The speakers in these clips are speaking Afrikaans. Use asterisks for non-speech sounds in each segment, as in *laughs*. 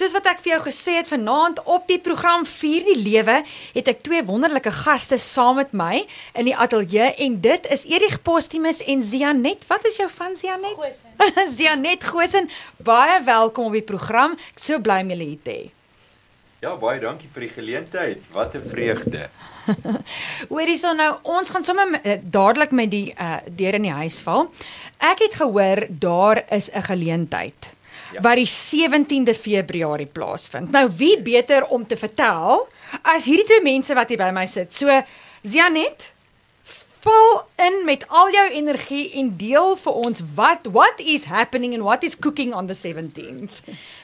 Soos wat ek vir jou gesê het vanaand op die program Vier die Lewe, het ek twee wonderlike gaste saam met my in die ateljee en dit is Erich Postumus en Zianet. Wat is jou van Zianet? Goosen. *laughs* Zianet Gosen, baie welkom op die program. Ek is so bly om julle hier te hê. Ja, baie dankie vir die geleentheid. Wat 'n vreugde. *laughs* Hoorie so nou, ons gaan sommer uh, dadelik met die uh, deur in die huis val. Ek het gehoor daar is 'n geleentheid Ja. wat die 17de Februarie plaasvind. Nou wie beter om te vertel as hierdie twee mense wat hier by my sit. So Zianet, val in met al jou energie en deel vir ons wat what is happening and what is cooking on the 17th.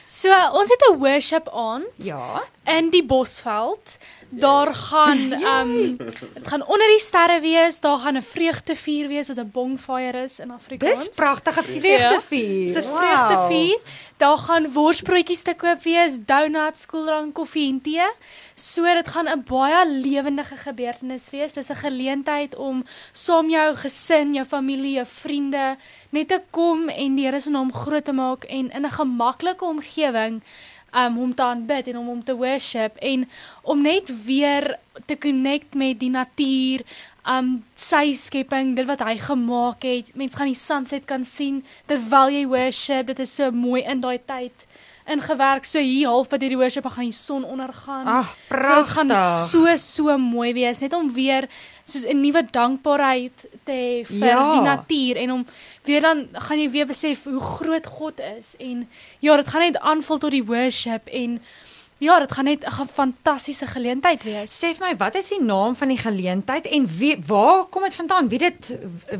So ons het 'n worship aand Ja. in die Bosveld. Daar gaan *laughs* um dit gaan onder die sterre wees, daar gaan 'n vreugdevuur wees wat 'n bonfire is in Afrikaans. Dis pragtige vreugdevuur. Dis 'n vreugdevuur. Daar gaan worsbroodjies te koop wees, donuts, koeldrank, koffie en tee. So dit gaan 'n baie lewendige gebeurtenis wees. Dis 'n geleentheid om saam jou gesin, jou familie, jou vriende net te kom en die Here se naam groot te maak en in 'n gemaklike omgewing um om te aanbid en om hom te worship en om net weer te connect met die natuur, um sy skepping, dit wat hy gemaak het. Mense gaan die sunset kan sien terwyl jy worship. Dit is so mooi in daai tyd ingewerk. So hier halfpad hierdie worship dan gaan die son ondergaan. Ag, So dit gaan so so mooi wees net om weer soos 'n nuwe dankbaarheid te hê vir Ja. die natuur en om weer dan gaan jy weer besef hoe groot God is en ja, dit gaan net aanvul tot die worship en ja, dit gaan net 'n fantastiese geleentheid wees. Sê vir my, wat is die naam van die geleentheid en wie waar kom dit vandaan? Wie dit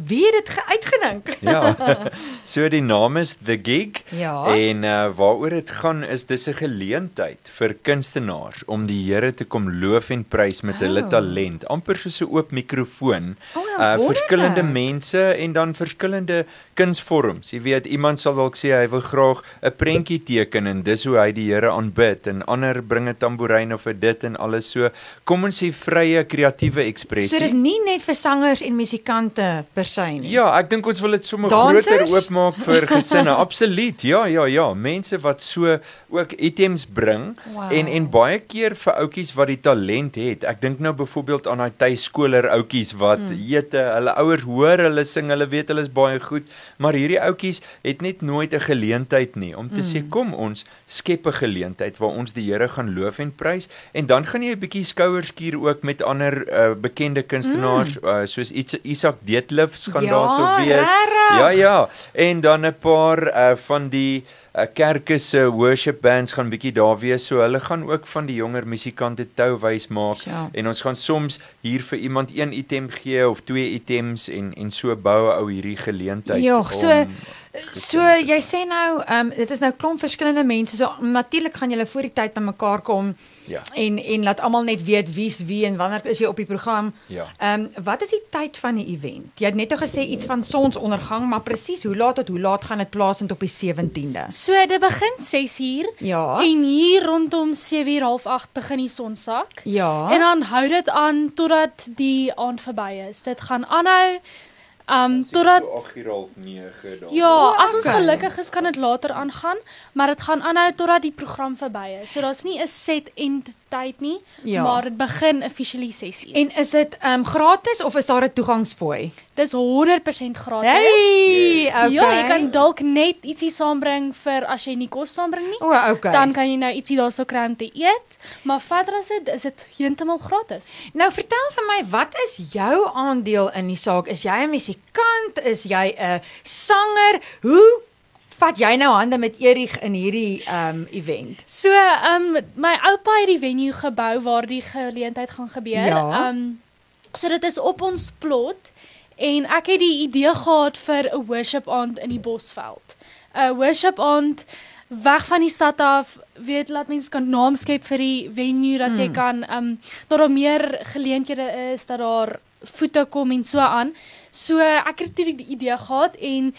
wie het dit ge- uitgedink? Ja. *laughs* so die naam is The Gig. Ja. En uh waaroor dit gaan is dis 'n geleentheid vir kunstenaars om die Here te kom loof en prys met hulle Oh. talent, amper soos 'n oop mikrofoon. O, ja, uh verskillende mense en dan verskillende kunsvorms. Jy weet, iemand sal dalk sê hy wil graag 'n prentjie teken en dis hoe hy die Here aanbid en ander bring 'n tamboerijn of 'n dit en alles so. Kom ons sê vrye kreatiewe ekspressie. So dis nie net vir sangers en musikante per se nie. Ja, ek dink ons wil dit sommer Dansers? groter oopmaak vir gesinne. *laughs* Absoluut. Ja, ja, ja. Mense wat so ook items bring Wow. en en baie keer vir ouetjies wat die talent het. Ek dink nou byvoorbeeld aan daai tuiskoler ouetjies wat Hmm. mm. ete, hulle ouers hoor hulle sing, hulle weet hulle is baie goed, maar hierdie ouetjies het net nooit 'n geleentheid nie om te mm. sê kom ons skep 'n geleentheid waar ons die Here gaan loof en prys en dan gaan jy 'n bietjie skouers skuur ook met ander uh, bekende kunstenaars mm. uh, soos Isa- Isak Deetlifs gaan Ja, daarso wees. regtig? Ja ja, en dan 'n paar uh, van die uh, kerke se worship bands gaan bietjie daar wees. So hulle gaan ook van die jonger musikante touwys maak Ja. en ons gaan soms hier vir iemand een item gee of twee items en en so bou ou hierdie geleentheid. Ja, so om so jy sê nou, ehm um, dit is nou klomp verskillende mense. So natuurlik gaan julle voor die tyd bymekaar kom Ja. en en laat almal net weet wie's wie en wanneer is jy op die program. Ja. Ehm um, wat is die tyd van die event? Jy het net nou gesê iets van sonsondergang, maar presies hoe laat tot hoe laat gaan dit plaasvind op die 17de? So dit begin 6uur Ja. en hier rondom 7:30 begin die son sak. Ja. En dan hou dit aan totdat die aand verby is. Dit gaan aanhou um totdat 8:30 daar. Ja, O, as ons okay. gelukkig is kan dit later aangaan, maar dit gaan aanhou totdat die program verby is. So daar's nie 'n set end tyd nie, Ja. maar dit begin officially 6uur. En is dit um, gratis of is daar 'n toegangsfooi? Dis 100% gratis. Hey, okay. Ja, jy kan dalk net ietsie saambring vir as jy nie kos saambring nie. O, okay. Dan kan jy nou ietsie daarso kry om te eet, maar verder as dit is dit heeltemal gratis. Nou vertel vir my, wat is jou aandeel in die saak? Is jy 'n musikant? Is jy 'n sanger? Hoe vat jy nou hande met Erich in hierdie um, event? So, um, my oupa het die venue gebou waar die geleentheid gaan gebeur. Ja. Um, so dit is op ons plot en ek het die idee gehad vir 'n worship aand in die Bosveld. 'n Worship aand weg van die stad af, weet laat mense kan naam skep vir die venue dat jy kan ehm um, dat daar meer geleenthede is dat daar voete kom en so aan. So ek het toe die idee gehad en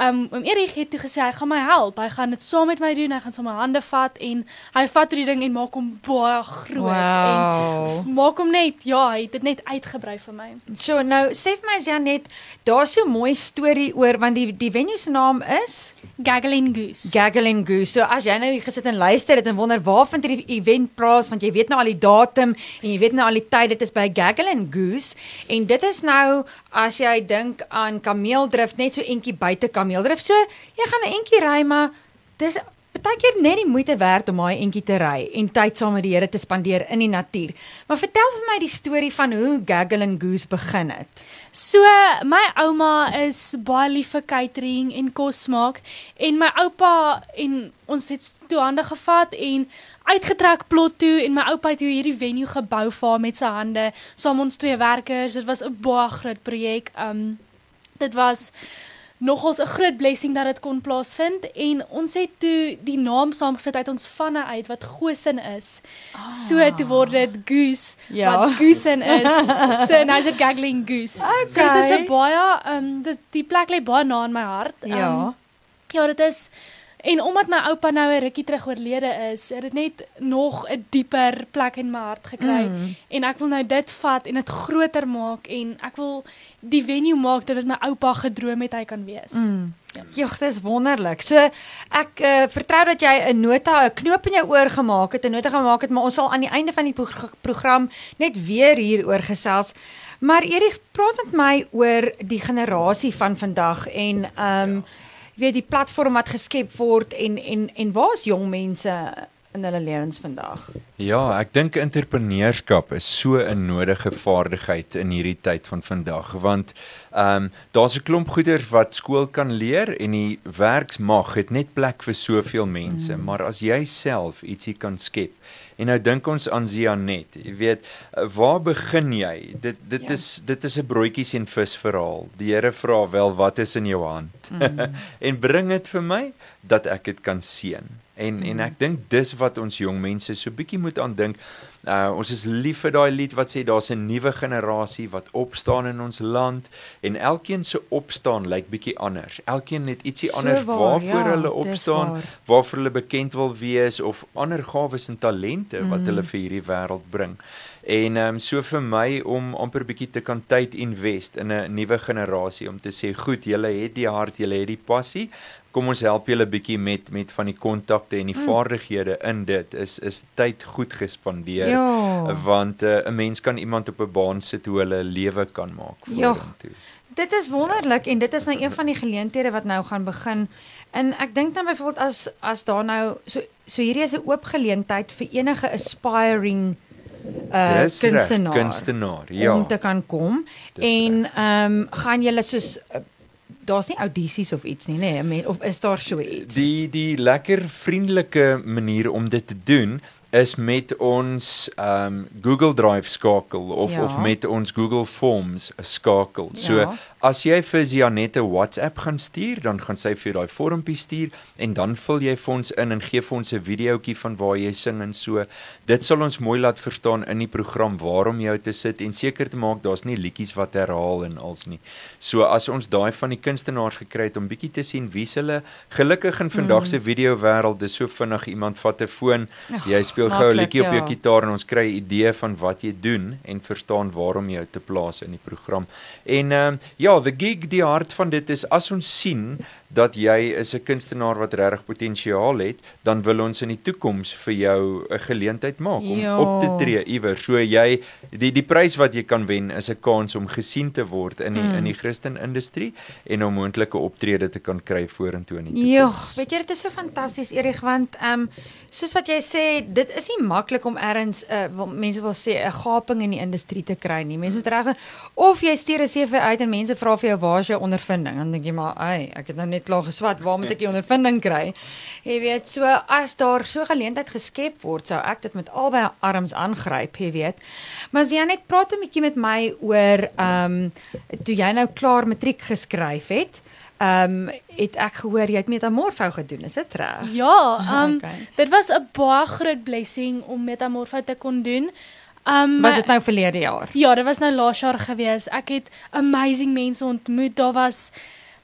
Um oom Erik het toe gesê hy gaan my help. Hy gaan dit saam met my doen. Hy gaan my hande vat en hy vat die ding en maak hom baie groot Wow. en maak hom net ja, hy het dit net uitgebrei vir my. So nou sê vir my Janet, daar's so 'n mooi storie oor want die die venue se naam is Gaggling Goose. Gaggle and Goose. So as jy nou hier gesit en luister het en wonder waar vind hierdie event plaas want jy weet nou al die datum en jy weet nou al die tyd dit is by Gaggle and Goose en dit is nou as jy dink aan kameeldrift net so entjie buite kameeldrift. So jy gaan 'n entjie ry maar dis partykeer net die moeite werd om daai entjie te ry en tyd saam met die Here te spandeer in die natuur. Maar vertel vir my die storie van hoe Gaggle and Goose begin het. So my ouma is baie lief vir catering en kos maak en my oupa en ons het toe hande gevat en uitgetrek plot toe en my oupa het hierdie venue gebou vir haar met sy hande saam ons twee werkers. Dit was 'n baie groot projek. Um dit was nogals 'n groot blessing dat dit kon plaasvind en ons het toe die naam saamgesit uit ons vanne uit wat Gosen is. Ah. So toe word dit Goose Ja. wat Goosen is. so nou is dit Gaggling Goose. So dit is 'n baie um dit die plek lê baie na in my hart. Um, Ja. Ja, dit is en omdat my oupa nou 'n rukkie terug oorlede is, het dit net nog 'n dieper plek in my hart gekry Mm. en ek wil nou dit vat en dit groter maak en ek wil die venue maak dat dit my oupa gedroom het hy kan wees. Mm. Ja. Jogg, dis wonderlik. So ek uh, vertrou dat jy 'n nota, 'n knoop in jou oor gemaak het, 'n nota gemaak het, maar ons sal aan die einde van die pro program net weer hieroor gesels. Maar Erik, praat met my oor die generasie van vandag en ehm um, jy weet die platform wat geskep word en en en waar's jong mense in hulle lewens vandag? Ja, ek dink entrepreneurskap is so 'n nodige vaardigheid in hierdie tyd van vandag want ehm um, daar's 'n klomp goeders wat skool kan leer en die werksmag het net plek vir soveel mense, mm. maar as jy self ietsie kan skep En nou dink ons aan Zianet. Jy weet, waar begin jy? Dit dit ja. is dit is 'n broodjies en vis verhaal. Die Here vra wel wat is in jou hand? Mm. *laughs* en bring dit vir my dat ek dit kan seën. En mm. en ek dink dis wat ons jong mense so bietjie moet aandink. Uh ons is lief vir daai lied wat sê daar's 'n nuwe generasie wat opstaan in ons land en elkeen se opstaan lyk bietjie anders. Elkeen het ietsie So anders waar, waarvoor ja, hulle opstaan, waar. waarvoor hulle bekend wil wees of ander gawes en talente wat Mm. hulle vir hierdie wêreld bring. En ehm um, so vir my om amper bietjie te kan tyd invest in 'n nuwe generasie om te sê, goed, julle het die hart, julle het die passie. Kom ons help julle bietjie met met van die kontakte en die Mm. vaardighede in dit. Is is tyd goed gespandeer Ja. want eh, 'n uh, mens kan iemand op 'n baan sit hoe hulle 'n lewe kan maak Ja. vorentoe. Dit is wonderlik en dit is nou een van die geleenthede wat nou gaan begin. En ek dink dan byvoorbeeld as as daar nou so so hierdie is 'n oop geleentheid vir enige aspiring uh Dis kunstenaar, kunstenaar, ja. om te kan kom. Dis en ehm um, gaan julle soos uh, daar's nie audisies of iets nie, nê, nee, of is daar so iets? Die die lekker vriendelike manier om dit te doen is met ons um, Google Drive skakel of Ja. of met ons Google Forms skakel. So Ja. as jy vir Janette WhatsApp gaan stuur, dan gaan sy vir daai vormpie stuur en dan vul jy vir ons in en gee vir ons 'n videoetjie van waar jy sing en so. Dit sal ons mooi laat verstaan in die program waarom jy te sit en seker te maak daar's nie liedjies wat herhaal en als nie. So as ons daai van die kunstenaars gekry het om bietjie te sien wie's hulle gelukkig in vandag se video wêreld dis so vinnig iemand vat 'n foon, jy speel gou 'n liedjie op jou ja. gitaar en ons kry 'n idee van wat jy doen en verstaan waarom jy jou te plaas in die program. En ehm uh, ja, the gig die hart van dit is as ons sien dat jy is 'n kunstenaar wat regtig potensiaal het, dan wil ons in die toekoms vir jou 'n geleentheid maak om Ja. op te tree iewers. So jy die die prys wat jy kan wen is 'n kans om gesien te word in die Mm. in die Christen industrie en om moontlike optrede te kan kry vorentoe in die toekoms. weet jy dit is so fantasties Erig want ehm um, soos wat jy sê, dit is nie maklik om ergens uh, wil, mense wil sê 'n gaping in die industrie te kry nie. Mense moet reg of jy stuur 'n CV uit en mense vra vir jou waar is jou ondervinding? Dan dink jy maar, "Ag, ek het nou net klaar geswat, waar moet ek die ondervinding kry?" Jy weet, so as daar so geleentheid geskep word, sou ek dit met albei arms aangryp, jy weet. Maar as jy net praat 'n bietjie met my oor ehm um, toe jy nou klaar matriek geskryf het. Ehm um, het ek gehoor jy het metamorfo gedoen, is dit reg? Ja, um, Okay. dit was 'n baie groot blessing om metamorfo te kon doen. Um Was dit nou verlede jaar? Ja, dit was nou laas jaar gewees. Ek het amazing mense ontmoet. Daar was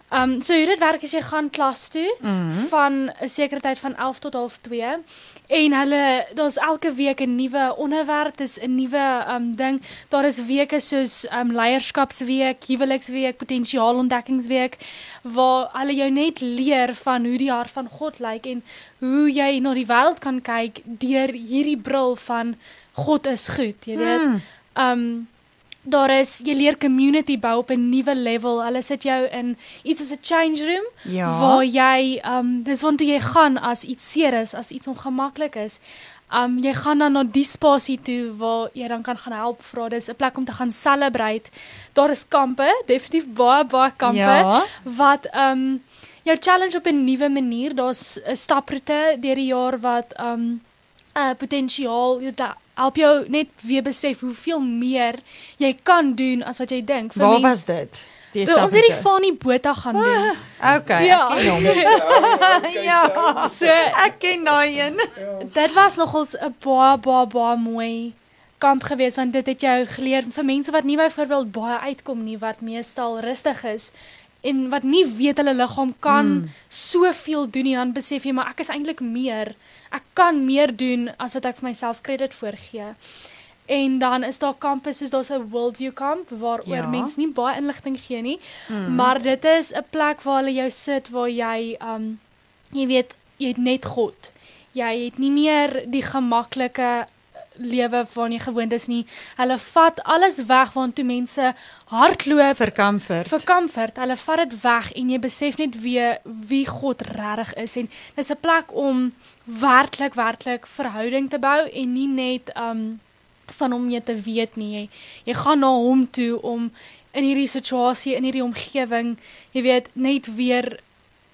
Ehm um, so hoe dit werk is jy gaan klas toe mm. van 'n sekere tyd van 11 tot 12:30 en hulle daar's elke week 'n nuwe onderwerp, dis 'n nuwe ehm um, ding. Daar is weke soos ehm um, leierskapsweek, huweliksweek, potensiaalontdekkingsweek waar hulle jou net leer van hoe die hart van God lyk en hoe jy na die wêreld kan kyk deur hierdie bril van God is goed, jy weet. Mm. Um daar is jy leer community bou op 'n nuwe level. Hulle sit jou in iets soos 'n change room Ja. waar jy um dis waartoe jy gaan as iets seer is, as iets ongemaklik is. Um jy gaan dan na die spasie toe waar jy dan kan gaan help vra. Dis 'n plek om te gaan celebrate. Daar is kampe, *laughs* definitief baie baie kampe Ja. wat um jou challenge op 'n nuwe manier. Daar's 'n staproete deur die jaar wat um uh potensiaal jy da- help jou net weer besef hoeveel meer jy kan doen as wat jy dink. Waar mense- was dit? Die ons het die? Fani Botha gaan doen. Okay, Ja. ek ken hom. *laughs* ja. So Ek ken daai een. dit was nogals 'n baie baie baie mooi kamp geweest want dit het jou geleer vir mense wat nie byvoorbeeld baie uitkom nie wat meestal rustig is en wat nie weet hulle liggaam kan mm. soveel doen nie dan besef jy maar ek is eintlik meer ek kan meer doen as wat ek vir myself krediet voorgee en dan is daar kampe soos daar's 'n worldview kamp waaroor Ja. ja. mense nie baie inligting gee nie mm. maar dit is 'n plek waar hulle jou sit waar jy um jy weet jy het net God jy het nie meer die gemaklike lewe waarna jy gewoond is nie. Hulle vat alles weg waartoe mense hardloop Vir comfort. vir comfort. Hulle vat dit weg en jy besef net weer wie God regtig is en dis 'n plek om werklik werklik verhouding te bou en nie net um van hom jy te weet nie. Jy, jy gaan na hom toe om in hierdie situasie, in hierdie omgewing, jy weet, net weer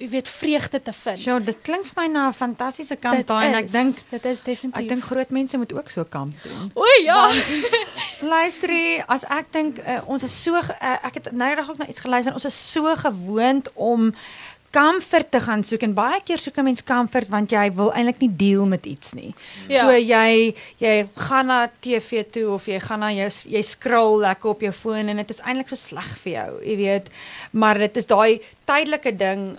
jy weet vreugde te vind. Ja, dit klink vir my na 'n fantastiese kamp daai en ek dink dit is definitief. ek dink groot mense moet ook so kamp doen. o ja. *laughs* Luister, hier, as ek dink uh, ons is so uh, ek het nou die dag ook na iets geluister. Ons is so gewoond om comfort te gaan soek en baie keer soek 'n mens comfort want jy wil eintlik nie deel met iets nie. Ja. So jy jy gaan na TV toe of jy gaan na jou jy scroll lekker op jou foon en dit is eintlik so sleg vir jou, jy weet. Maar dit is daai tydelike ding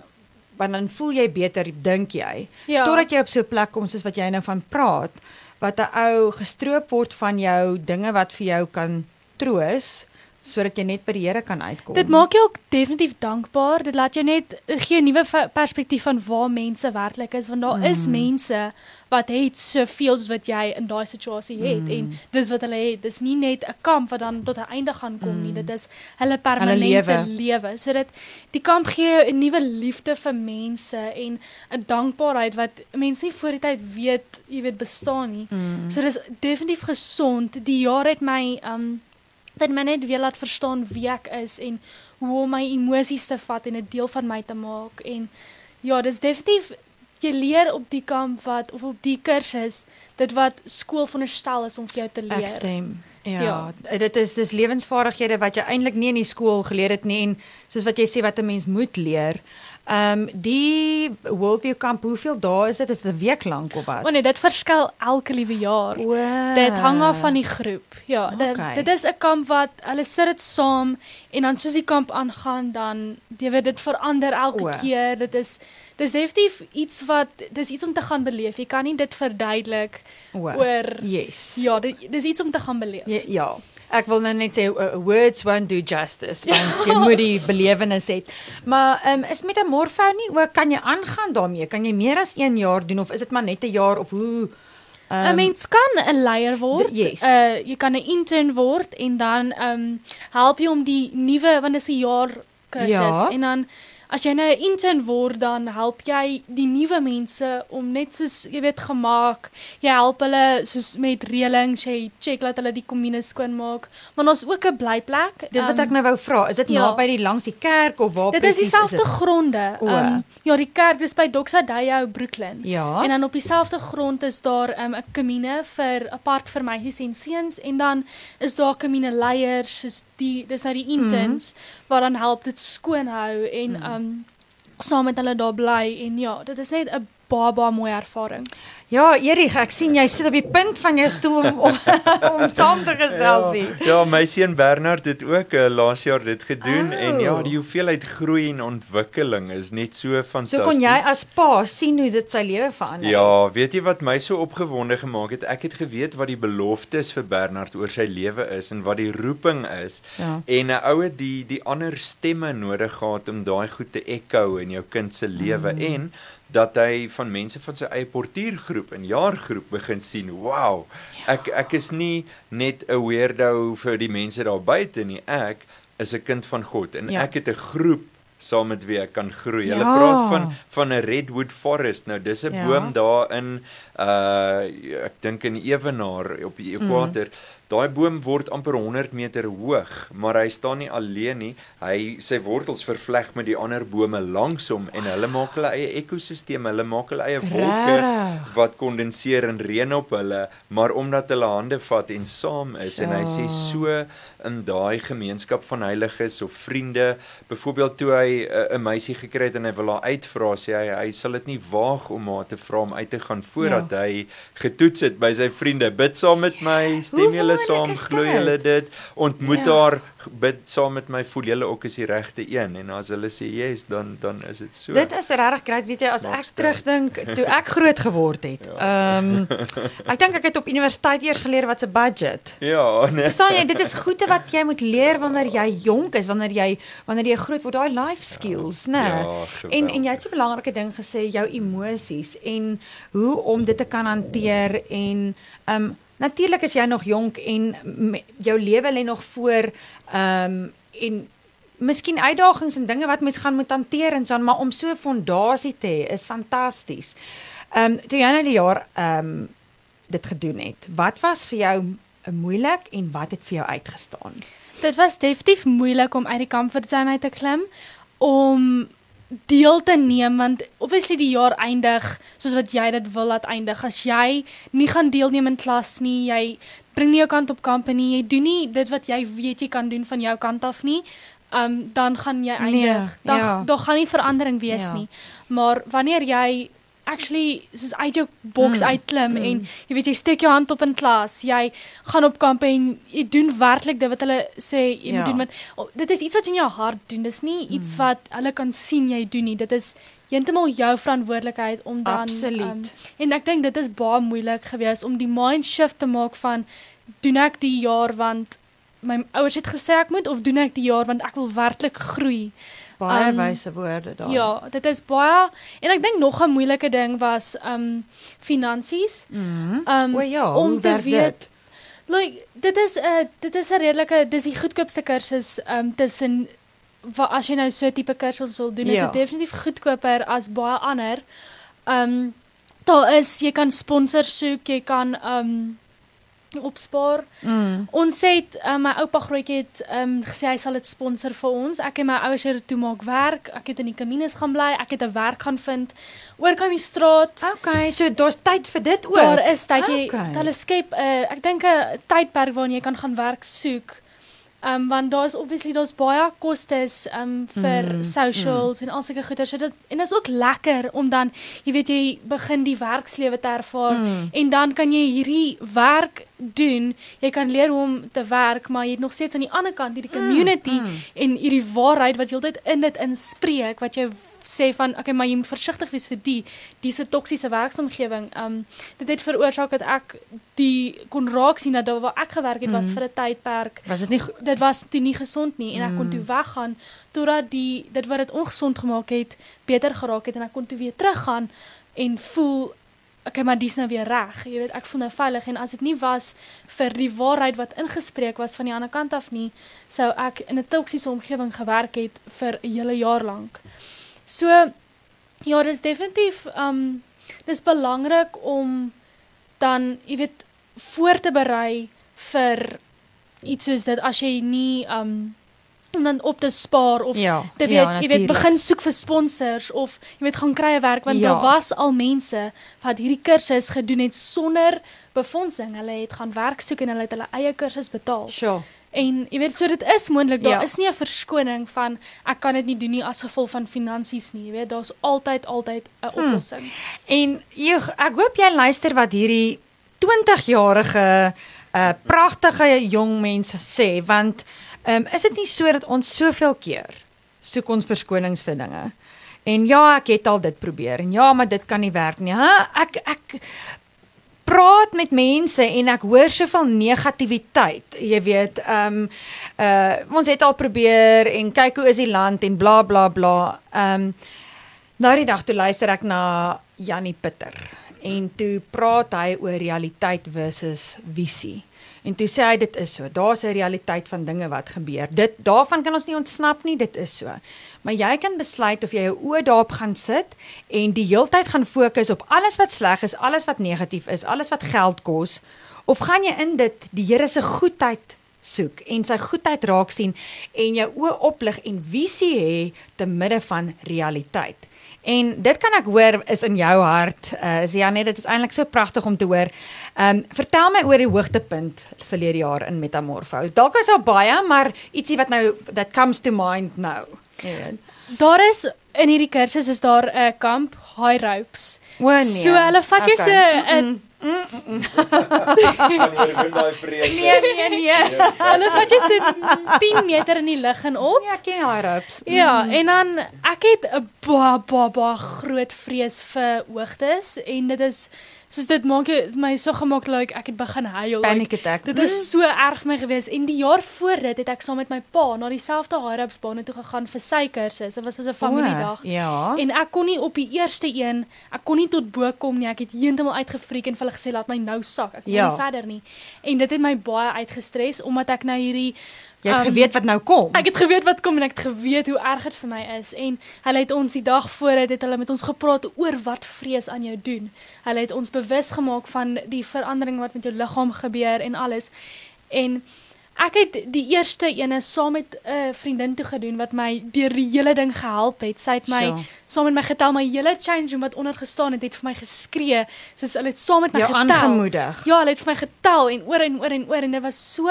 want dan voel jy beter, dink jy. Ja. Totdat jy op so 'n plek kom soos wat jy nou van praat, wat 'n ou gestroop word van jou dinge wat vir jou kan troos sodat jy net by die Here kan uitkom. Dit maak jou ook definitief dankbaar. Dit laat jou net gee 'n nuwe perspektief van waar mense werklik is want daar mm. is mense wat het soveel soos wat jy in daai situasie het mm. en dis wat hulle het. Dis nie net 'n kamp wat dan tot 'n einde gaan kom mm. nie. Dit is hulle permanente lewe. So dit die kamp gee jou 'n nuwe liefde vir mense en 'n dankbaarheid wat mense nie voor die tyd weet, jy weet bestaan nie. Mm. So dis definitief gesond. Die jaar het my um dit my net weer laat verstaan wie ek is en hoe om my emosies te vat en 'n deel van my te maak en ja, dis definitief jy leer op die kamp wat of op die kursus dit wat skool veronderstel is om vir jou te ek leer. stem. Ja, Ja. dit is dis lewensvaardighede wat jy eintlik nie in die skool geleer het nie en soos wat jy sê wat 'n mens moet leer. Ehm um, die Worldview kamp, hoeveel dae is dit? Is dit 'n week lank of wat? O nee, dit verskil elke liewe jaar. O, Dit hang af van die groep. Ja, dit, Okay. dit is 'n kamp wat hulle sit dit saam en dan soos die kamp aangaan dan jy weet dit verander elke O. keer. Dit is dis definitief iets wat dis iets om te gaan beleef. Jy kan nie dit verduidelik o, oor Yes. ja, dit dis iets om te gaan beleef. Ja, ja. Ek wil nou net sê uh, words won't do justice want jy moet die belewenis hê. Maar ehm um, is met 'n morfou nie ook kan jy aangaan daarmee? Kan jy meer as 1 jaar doen of is dit maar net 'n jaar of hoe 'n um, Mens kan 'n leier word. yes. Uh jy kan 'n intern word en dan ehm um, help jy om die nuwe want dit is 'n jaar kursus Ja. en dan as jy nou 'n intern word dan help jy die nuwe mense om net soos jy weet gemaak. Jy help hulle soos met reëlings, jy check dat hulle die kommune skoon maak. Maar ons ook 'n blyplek. Dis wat Ehm, ek nou wou vra. Is dit ja. naby die langs die kerk of waar Dit is presies dieselfde gronde. O. Um, ja, die kerk dis by Doxadeo Brooklyn. Ja. En dan op dieselfde grond is daar um, 'n kamine vir apart vir meisies en seuns en dan is daar kamine leiers soos die dis nou die interns mm -hmm. wat dan help dit skoon hou en mm. um saam met hulle daar bly en ja, dit is net 'n baie baie mooi ervaring. Ja, Erik, ek sien jy sit op die punt van jou stoel om *laughs* om, om saam te gesels hier. Ja, ja, my seun Bernard het ook uh, laas jaar dit gedoen Oh. en ja, die hoeveelheid groei en ontwikkeling is net so fantasties. So kon jy as pa sien hoe dit sy lewe verander. het. Ja, weet jy wat my so opgewonde gemaak het? Ek het geweet wat die beloftes vir Bernard oor sy lewe is en wat die roeping is. Ja. En 'n oue die die ander stemme nodig gehad om daai goed te echo in jou kind se lewe mm. en dat hy van mense van sy eie portuïergroep en jaargroep begin sien. Wow. Ek ek is nie net 'n weirdo vir die mense daar buite nie. Ek is 'n kind van God en Ja. ek het 'n groep saam met wie ek kan groei. Hulle Ja. praat van van 'n redwood forest. Nou dis 'n Ja. boom daar in uh ek dink in Ewenaar op die ekwator. Mm. Daai boom word amper 100 meter hoog, maar hy staan nie alleen nie. Hy sy wortels vervleg met die ander bome langs hom en hulle maak hulle eie ekosisteem. Hulle maak hulle eie wolke Regtig? wat kondenseer en reën op hulle, maar omdat hulle hande vat en saam is en hy sê so in daai gemeenskap van heiliges of vriende, byvoorbeeld toe hy 'n uh, meisie gekry het en hy wil haar uitvra, sê hy hy sal dit nie waag om haar te vra om uit te gaan voordat ja. hy getoets het by sy vriende. Bid saam met my, stem julle saam, glo julle dit, ontmoet Ja. haar, bid saam met my, voel julle ook is die regte een en as hulle sê yes, dan dan is dit so. Dit is regtig great, weet jy, as Maak ek terugdink toe ek groot geword het. *laughs* Ehm ek dink ek het op universiteit eers geleer wat 'n budget. ja, nee. Verstaan jy, dit is goeie wat jy moet leer wanneer jy jonk is, wanneer jy wanneer jy groot word, daai life skills, né? Ja, en en jy het so 'n belangrike ding gesê, jou emosies en hoe om dit te kan hanteer en ehm um, natuurlik is jy nog jonk en me- jou lewe lê nog voor ehm um, en miskien uitdagings en dinge wat mens gaan moet hanteer en so aan, maar om so 'n fondasie te hê is fantasties. Ehm um, toe jy nou die jaar ehm um, dit gedoen het. Wat was vir jou moeilik en wat het vir jou uitgestaan? Dit was definitief moeilik om uit die comfortzone uit te klim om deel te neem want obviously die jaar eindig soos wat jy dit wil laat eindig. As jy nie gaan deelneem in klas nie, jy bring nie jou kant op kamp nie, jy doen nie dit wat jy weet jy kan doen van jou kant af nie, um dan gaan jy Nee, eindig. Dan ja. daar gaan nie verandering wees Ja. nie. Maar wanneer jy actually soos uit jou boks Mm, uitklim mm. en jy weet jy steek jou hand op in klas, jy gaan op kamp en jy doen werklik dit wat hulle sê jy Ja. moet doen met oh, dit is iets wat in jou hart doen. Dis nie Mm. iets wat hulle kan sien jy doen nie. Dit is heeltemal jou verantwoordelikheid om dan Absoluut. en ek dink dit is baie moeilik geweest om die mind shift te maak van doen ek die jaar want my ouers het gesê ek moet of doen ek die jaar want ek wil werklik groei. Baie Um, wyse woorde daar. Ja, dit is baie en ek dink nog 'n moeilike ding was um finansies. Mhm. Um O ja, om te weet dit? Like dit is 'n uh, dit is 'n redelike dis die goedkoopste kursus um tussen wat as jy nou so 'n tipe kursus wil doen, is Ja. dit definitief goedkoper as baie ander. Um daar is jy kan sponsors soek, jy kan um opspaar. Mm. Ons het um, my oupa grootjie het um gesê hy sal dit sponsor vir ons. Ek en my ouers het toe maak werk. Ek het in die Kamines gaan bly. Ek het 'n werk gaan vind oor kan die straat. Okay, so daar's tyd vir dit ook. Daar is dat jy Okay. hulle skep 'n uh, ek dink 'n tydperk waarin jy kan gaan werk soek. Um want daar's obviously daar's baie kostes um vir Mm, mm, socials mm. en al sulke goeder. So dit en dit is ook lekker om dan jy weet jy begin die werkslewe te ervaar Mm. en dan kan jy hierdie werk doen. Jy kan leer hoe om te werk, maar jy het nog steeds aan die ander kant hierdie community mm. en hierdie waarheid wat heeltyd in dit inspreek wat jy sê van okay maar jy moet versigtig wees vir die dis 'n toksiese werksomgewing. Um dit het veroorsaak dat ek die kon raak sien dat daar waar ek gewerk het was Mhm. vir 'n tydperk. Was dit nie Dit was toe nie gesond nie en ek kon Mm. toe weggaan totdat die dit wat dit ongesond gemaak het beter geraak het en ek kon toe weer teruggaan en voel okay maar dis nou weer reg. Jy weet ek voel nou veilig en as dit nie was vir die waarheid wat ingespreek was van die ander kant af nie, sou ek in 'n toksiese omgewing gewerk het vir 'n hele jaar lank. So ja, dis definitief um dis belangrik om dan jy weet voor te berei vir iets soos dit as jy nie um om dan op te spaar of Ja. te weet, ja, jy weet begin soek vir sponsors of jy weet gaan kry 'n werk want Ja. daar was al mense wat hierdie kursus gedoen het sonder befondsing. Hulle het gaan werk soek en hulle het hulle eie kursus betaal. Sure. En jy weet so dit is moontlik. Daar Ja. is nie 'n verskoning van ek kan dit nie doen nie as gevolg van finansies nie. Jy weet daar's altyd altyd 'n oplossing. En jy ek hoop jy luister wat hierdie 20-jarige uh pragtige jong mense sê want um, is dit nie so dat ons soveel keer soek ons verskonings vir dinge. En ja, ek het al dit probeer en ja, maar dit kan nie werk nie. Ha, ek ek praat met mense en ek hoor soveel negativiteit. Jy weet, ehm um, uh ons het al probeer en kyk hoe is die land en bla bla bla. Ehm um, nou die dag toe luister ek na Jannie Pitter en toe praat hy oor realiteit versus visie. En toe sê hy dit is so. Daar's 'n realiteit van dinge wat gebeur. Dit daarvan kan ons nie ontsnap nie, dit is so. Maar jy kan besluit of jy jou oë daarop gaan sit en die heeltyd gaan fokus op alles wat sleg is, alles wat negatief is, alles wat geld kos of gaan jy in dit die Here se goedheid soek en sy goedheid raak sien en jou oë oplig en visie hê te midde van realiteit. En dit kan ek hoor is in jou hart. Uh is Janet, dit is eintlik so pragtig om te hoor. Ehm um, vertel my oor die hoogtepunt verlede jaar in Metamorfo. Dalk was daar baie, maar ietsie wat nou that comes to mind nou. Weet. Daar is in hierdie kursus is daar 'n kamp high ropes. O nee. So hulle vat jou so 'n Kan jy win daai vrede? Nee, nee, nee. hulle vat jou so 10 meter in die lug en op. Ja, ken high ropes. Ja, en dan ek het 'n baie baie baie groot vrees vir hoogtes en dit is soos dit maak jou- my so gemaak like ek het begin huil. Panic attack. dit is so erg vir my gewees en die jaar voor dit het ek saam met my pa na dieselfde high-ups bane toe gegaan vir sy kursus. Dit was as 'n familiedag. O, Ja. En ek kon nie op die eerste een, ek kon nie tot bo kom nie. Ek het heeltemal uitgefriek en vir hulle gesê laat my nou sak. Ek kon Ja. nie verder nie. En dit het my baie uitgestres omdat ek nou hierdie Jy het um, geweet wat nou kom. Ek het geweet wat kom en ek het geweet hoe erg dit vir my is en hulle het ons die dag voor dit het hulle met ons gepraat oor wat vrees aan jou doen. Hulle het ons bewus gemaak van die verandering wat met jou liggaam gebeur en alles. En ek het die eerste ene saam met 'n uh, vriendin toe gedoen wat my deur die hele ding gehelp het. Sy het my Sure. saam met my getel my hele change room wat onder gestaan het, het vir my geskree soos hulle het saam met my Jou getel. aangemoedig. Ja, hulle het vir my getel en oor en oor en oor en dit was so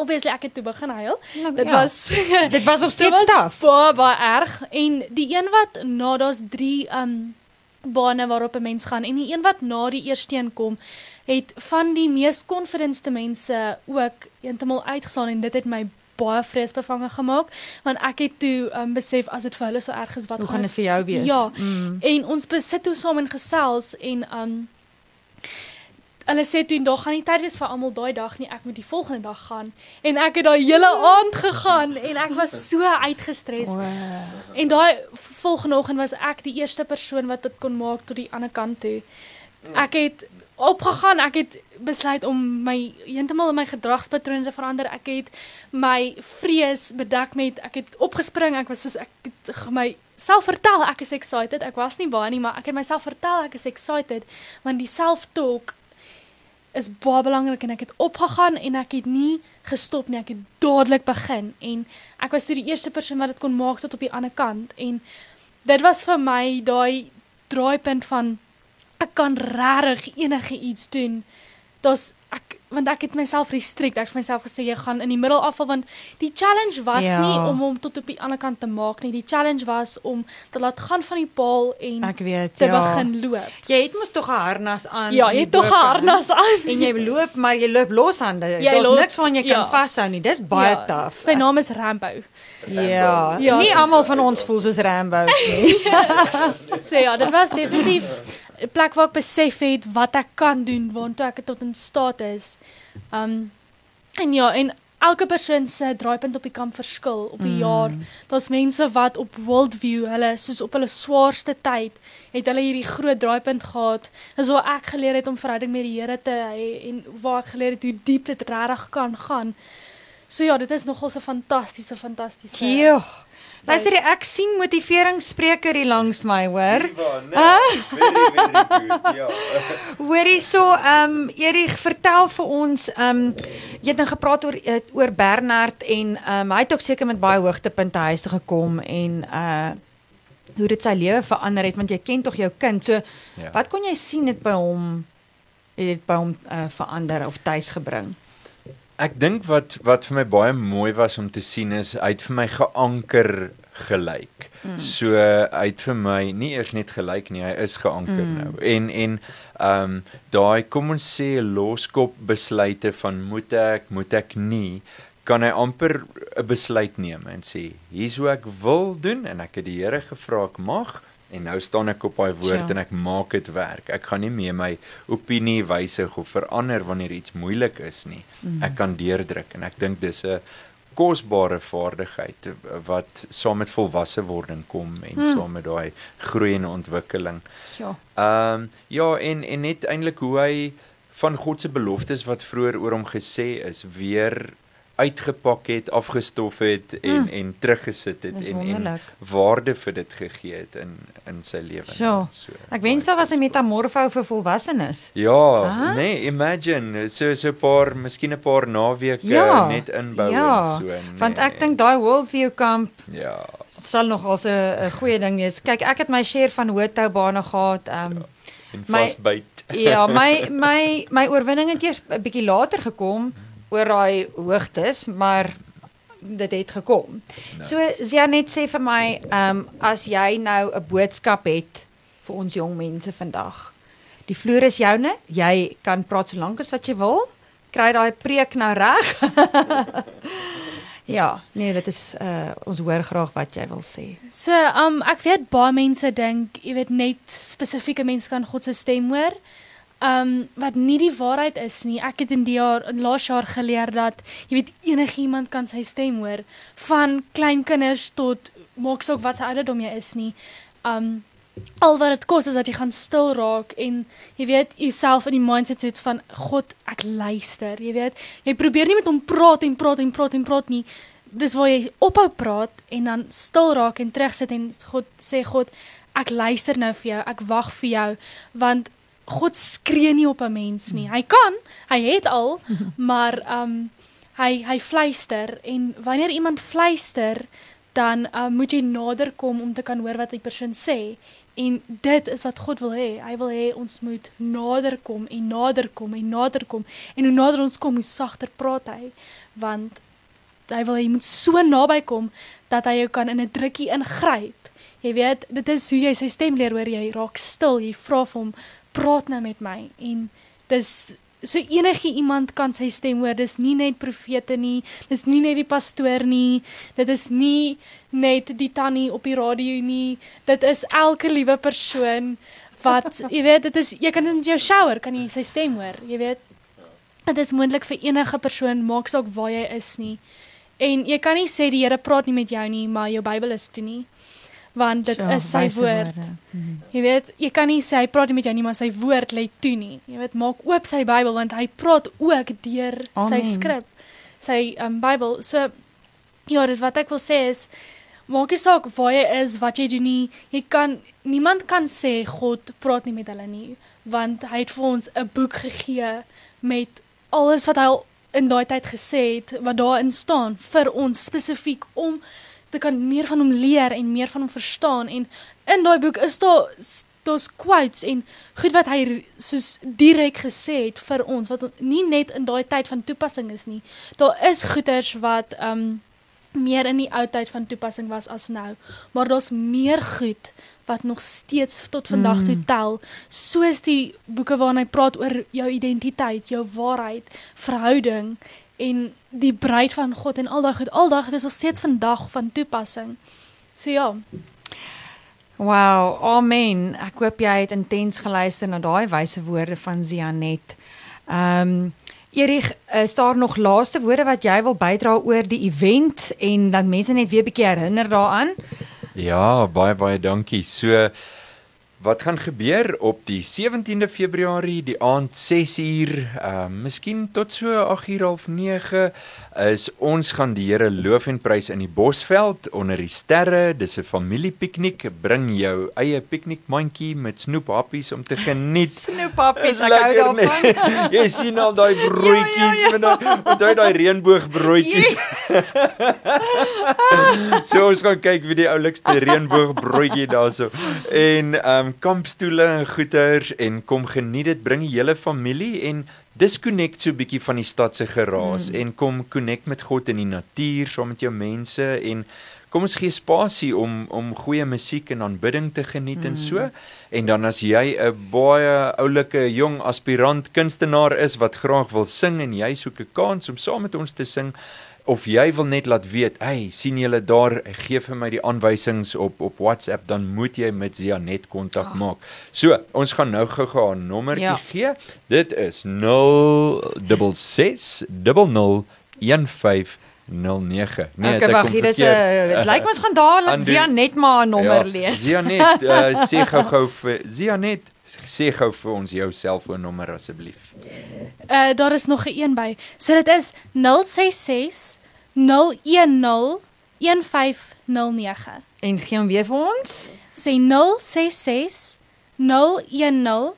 obviously ek het toe begin huil. Dit Ja. was *laughs* Dit was nog steeds was taaf. baie baie erg en die een wat na daar's 3 um bane waarop 'n mens gaan en die een wat na die eerste een kom het van die mees confidentste mense ook heeltemal uitgestaan en dit het my baie vreesbevange gemaak want ek het toe um besef as dit vir hulle so erg is wat Hoe gaan dit vir jou wees? Ja. Mm. en ons besit toe saam en gesels en um hulle sê toe daar gaan nie tyd wees vir almal daai dag nie. Ek moet die volgende dag gaan. En ek het daai hele aand gegaan en ek was so uitgestres Wow. en daai volgende oggend was ek die eerste persoon wat dit kon maak tot die ander kant toe. Ek het opgegaan. Ek het besluit om my heeltemal my gedragspatrone te verander. Ek het my vrees bedek met ek het opgespring. Ek was soos ek het my self vertel ek is excited. Ek was nie baie nie maar ek het myself vertel ek is excited. Want die self talk is baie belangrik en ek het opgegaan en ek het nie gestop nie ek het dadelik begin en ek was toe die eerste persoon wat dit kon maak tot op die ander kant en dit was vir my daai draaipunt van ek kan regtig enige iets doen. Daar's want ek het myself restrict. Ek het vir myself gesê jy gaan in die middel afval want die challenge was Ja. nie om hom tot op die ander kant te maak nie. Die challenge was om te laat gaan van die paal en Ek weet, te ja. begin loop. Jy het mos tog 'n harnas aan. Ja, jy het tog 'n harnas aan. En jy loop, maar jy loop loshande. Daar's niks van jy kan ja. vashou nie. Dis baie Ja, taaf. Sy naam is Rambo. Ja. Ja, Nie almal van ons voel soos Rambo nie. *laughs* So ja, dit was definitief 'n plek waar ek besef het wat ek kan doen, waartoe ek tot in staat is. Um en ja, en elke persoon se draaipunt op die kamp verskil op die mm. jaar. Daar's mense wat op worldview, hulle soos op hulle swaarste tyd, het hulle hierdie groot draaipunt gehad. Dis waar ek geleer het om verhouding met die Here te hê en waar ek geleer het hoe diep dit regtig kan gaan. So ja, dit is nogal 'n fantastiese fantastiese. Joh. Luister, ek sien motiveringsspreker hier langs my, hoor. Ja, nee, very very good. Ja. *laughs* Hoorie so, ehm um, Erik, vertel vir ons, ehm um, jy het nou gepraat oor eh, oor Bernard en ehm um, hy het ook seker met baie hoogtepunte huis toe gekom en uh hoe dit sy lewe verander het want jy ken tog jou kind. So Ja. wat kon jy sien het by hom het dit by hom uh, verander of tuis gebring? Ek dink wat wat vir my baie mooi was om te sien is hy het vir my geanker gelyk. Mm. So hy het vir my nie eers net gelyk nie, hy is geanker mm. nou. En en ehm um, daai kom ons sê loskop besluite van moet ek, moet ek nie kan hy amper 'n besluit neem en sê hier's hoe ek wil doen en ek het die Here gevra ek mag En nou staan ek op daai woord ja. en ek maak dit werk. Ek gaan nie meer my opinie wysig of verander wanneer iets moeilik is nie. Mm. Ek kan deurdruk en ek dink dis 'n kosbare vaardigheid wat saam met volwasse wording kom en mm. saam met daai groei en ontwikkeling. Ja. Ehm um, ja en en net eintlik hoe hy van God se beloftes wat vroeër oor hom gesê is weer uitgepak het, afgestof het en mm. en teruggesit het en en waarde vir dit gegee het in in sy lewe. So, so. Ek wens daar was 'n metamorfo vir volwassenes. Ja, ah? nee, imagine so so 'n paar, miskien 'n paar naweke ja, net inbou ja, en so. Nee. Want ek dink daai Worldview kamp ja, sal nog as 'n goeie ding wees. Kyk, ek het my share van hoëtou bane gehad. Um, ja, en vasbyt. Ja, my *laughs* my my oorwinning het eers 'n bietjie later gekom. Hmm oor daai hoogtes, maar dit het gekom. Nice. So Janet sê vir my, ehm um, as jy nou 'n boodskap het vir ons jong mense vandag. Die vloer is joune. Jy kan praat so lank as wat jy wil. Kry daai preek nou reg. *laughs* ja, nee, dit is uh ons hoor graag wat jy wil sê. So, um ek weet baie mense dink, jy weet net spesifieke mense kan God se stem hoor um wat nie die waarheid is nie. Ek het in die jaar in laas jaar geleer dat jy weet enigiemand kan sy stem hoor van klein kinders tot maak saak wat sy ouderdom jy is nie. Um al wat dit kos is dat jy gaan stil raak en jy weet jouself in die mindset sit van God, ek luister, jy weet. Jy probeer nie met hom praat en praat en praat en praat nie. Dis waar jy ophou praat en dan stil raak en terugsit en God sê God, ek luister nou vir jou, ek wag vir jou want God skree nie op 'n mens nie. Hy kan, hy het al, *laughs* maar um hy hy fluister en wanneer iemand fluister, dan um, moet jy nader kom om te kan hoor wat die persoon sê. En dit is wat God wil hê. Hy wil hê ons moet nader kom en nader kom en nader kom. En hoe nader ons kom, hoe sagter praat hy, want hy wil hê jy moet so naby kom dat hy jou kan in 'n drukkie ingryp. Jy weet, dit is hoe jy sy stem leer hoor jy raak stil, jy vra vir hom praat nou met my en dis so enige iemand kan sy stem hoor dis nie net profete nie dis nie net die pastoor nie dit is nie net die tannie op die radio nie dit is elke liewe persoon wat *laughs* jy weet dit is jy kan in jou shower kan jy sy stem hoor jy weet. Dit is moontlik vir enige persoon maak saak waar jy is nie. En jy kan nie sê die Here praat nie met jou nie maar jou Bybel is toe nie want dit sure, is sy woord. Hmm. Jy weet, jy kan nie sê hy praat nie met jou nie, maar sy woord lê toe nie. Jy weet, maak oop sy Bybel want hy praat ook deur sy skrif, sy um Bybel. So ja, dit wat ek wil sê is maak nie saak waar jy is, wat jy doen nie. Jy kan niemand kan sê God praat nie met hulle nie, want hy het vir ons 'n boek gegee met alles wat hy in daai tyd gesê het wat daarin staan vir ons spesifiek om te kan meer van hom leer en meer van hom verstaan en in daai boek is daar daar's quotes en goed wat hy soos direk gesê het vir ons wat nie net in daai tyd van toepassing is nie. Daar is goeters wat um meer in die ou tyd van toepassing was as nou, maar daar's meer goed wat nog steeds tot vandag toe mm. tel, soos die boeke waarin hy praat oor jou identiteit, jou waarheid, verhouding en die bruid van God en al daai goed, al daai goed is nog steeds vandag van toepassing. So ja. Wow, amen. Ek hoop jy het intens geluister na daai wyse woorde van Zianet. Ehm um, Erig, is daar nog laaste woorde wat jy wil bydra oor die event en dan mense net weer 'n bietjie herinner daaraan? Ja, baie baie dankie. So Wat gaan gebeur op die 17de Februarie die aand 6uur, uh miskien tot so 8uur of 9 is ons gaan die Here loof en prys in die Bosveld onder die sterre. Dis 'n familiepiknik. Bring jou eie piknikmandjie met snoephappies om te *laughs* geniet. Snoephappies, ek hou daarvan. Jy sien al daai *laughs* broodjies ja, ja, ja. met daai daai reënboogbroodjies. Yes. *laughs* so ons gaan kyk wie die oulikste reënboogbroodjie daarso. En um um kampstoele en goeters en kom geniet dit, bring die hele familie en disconnect so 'n bietjie van die stad se geraas mm. en kom connect met God in die natuur saam met jou mense en kom ons gee spasie om om goeie musiek en aanbidding te geniet mm. en so en dan as jy 'n baie oulike jong aspirant kunstenaar is wat graag wil sing en jy soek 'n kans om saam met ons te sing of jy wil net laat weet, hey, sien julle daar, gee vir my die aanwysings op op WhatsApp, dan moet jy met Zianet kontak oh. maak. So, ons gaan nou gou-gou 'n nommertjie ja. gee. Dit is 066 0015 09. Nee, ek wag, hier is 'n dit lyk ons gaan daar laat *laughs* Zianet maar 'n nommer ja, lees. Zianet, uh, sê gou-gou vir Zianet, sê gou vir ons jou selfoonnommer asseblief. Uh daar is nog 'n een by. So dit is 066 010 1509. En gee hom weer vir ons. Sê 066 010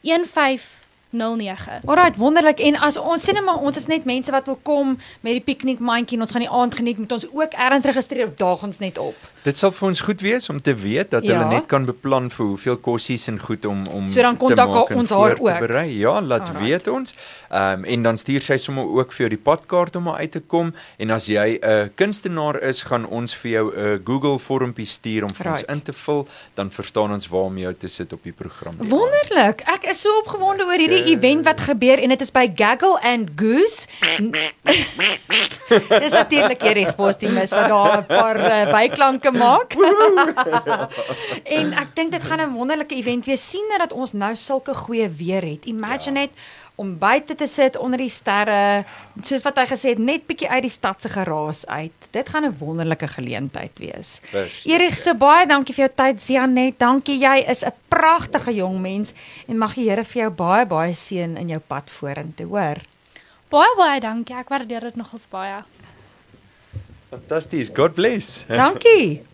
1509. 09. Alraai, wonderlik. En as ons sê net maar ons is net mense wat wil kom met die piknikmandjie en ons gaan die aand geniet, moet ons ook ergens registreer of daag ons net op. Dit sal vir ons goed wees om te weet dat ja. hulle net kan beplan vir hoeveel kossies en goed om om so dan kontak ons haar ook. Berei. Ja, laat Alright. weet ons. Ehm um, en dan stuur sy sommer ook vir jou die padkaart om uit te kom en as jy 'n uh, kunstenaar is, gaan ons vir jou 'n uh, Google vormpie stuur om vir right. ons in te vul, dan verstaan ons waar om jou te sit op die program. Wonderlik. Ek is so opgewonde oor hierdie uh, event wat gebeur en dit is by Gaggle and Goose. Dis natuurlik hierdie positief wat daar 'n paar uh, byklanke maak. *laughs* en ek dink dit gaan 'n wonderlike event wees sien dat ons nou sulke goeie weer het. Imagine ja. net om buite te sit onder die sterre, soos wat hy gesê het, net bietjie uit die stad se geraas uit. Dit gaan 'n wonderlike geleentheid wees. Erik, so baie dankie vir jou tyd, Janet. Dankie, jy is 'n pragtige jong mens en mag die Here vir jou baie baie seën in jou pad vorentoe, hoor. Baie baie dankie. Ek waardeer dit nogals baie. Fantasties. God bless. Dankie.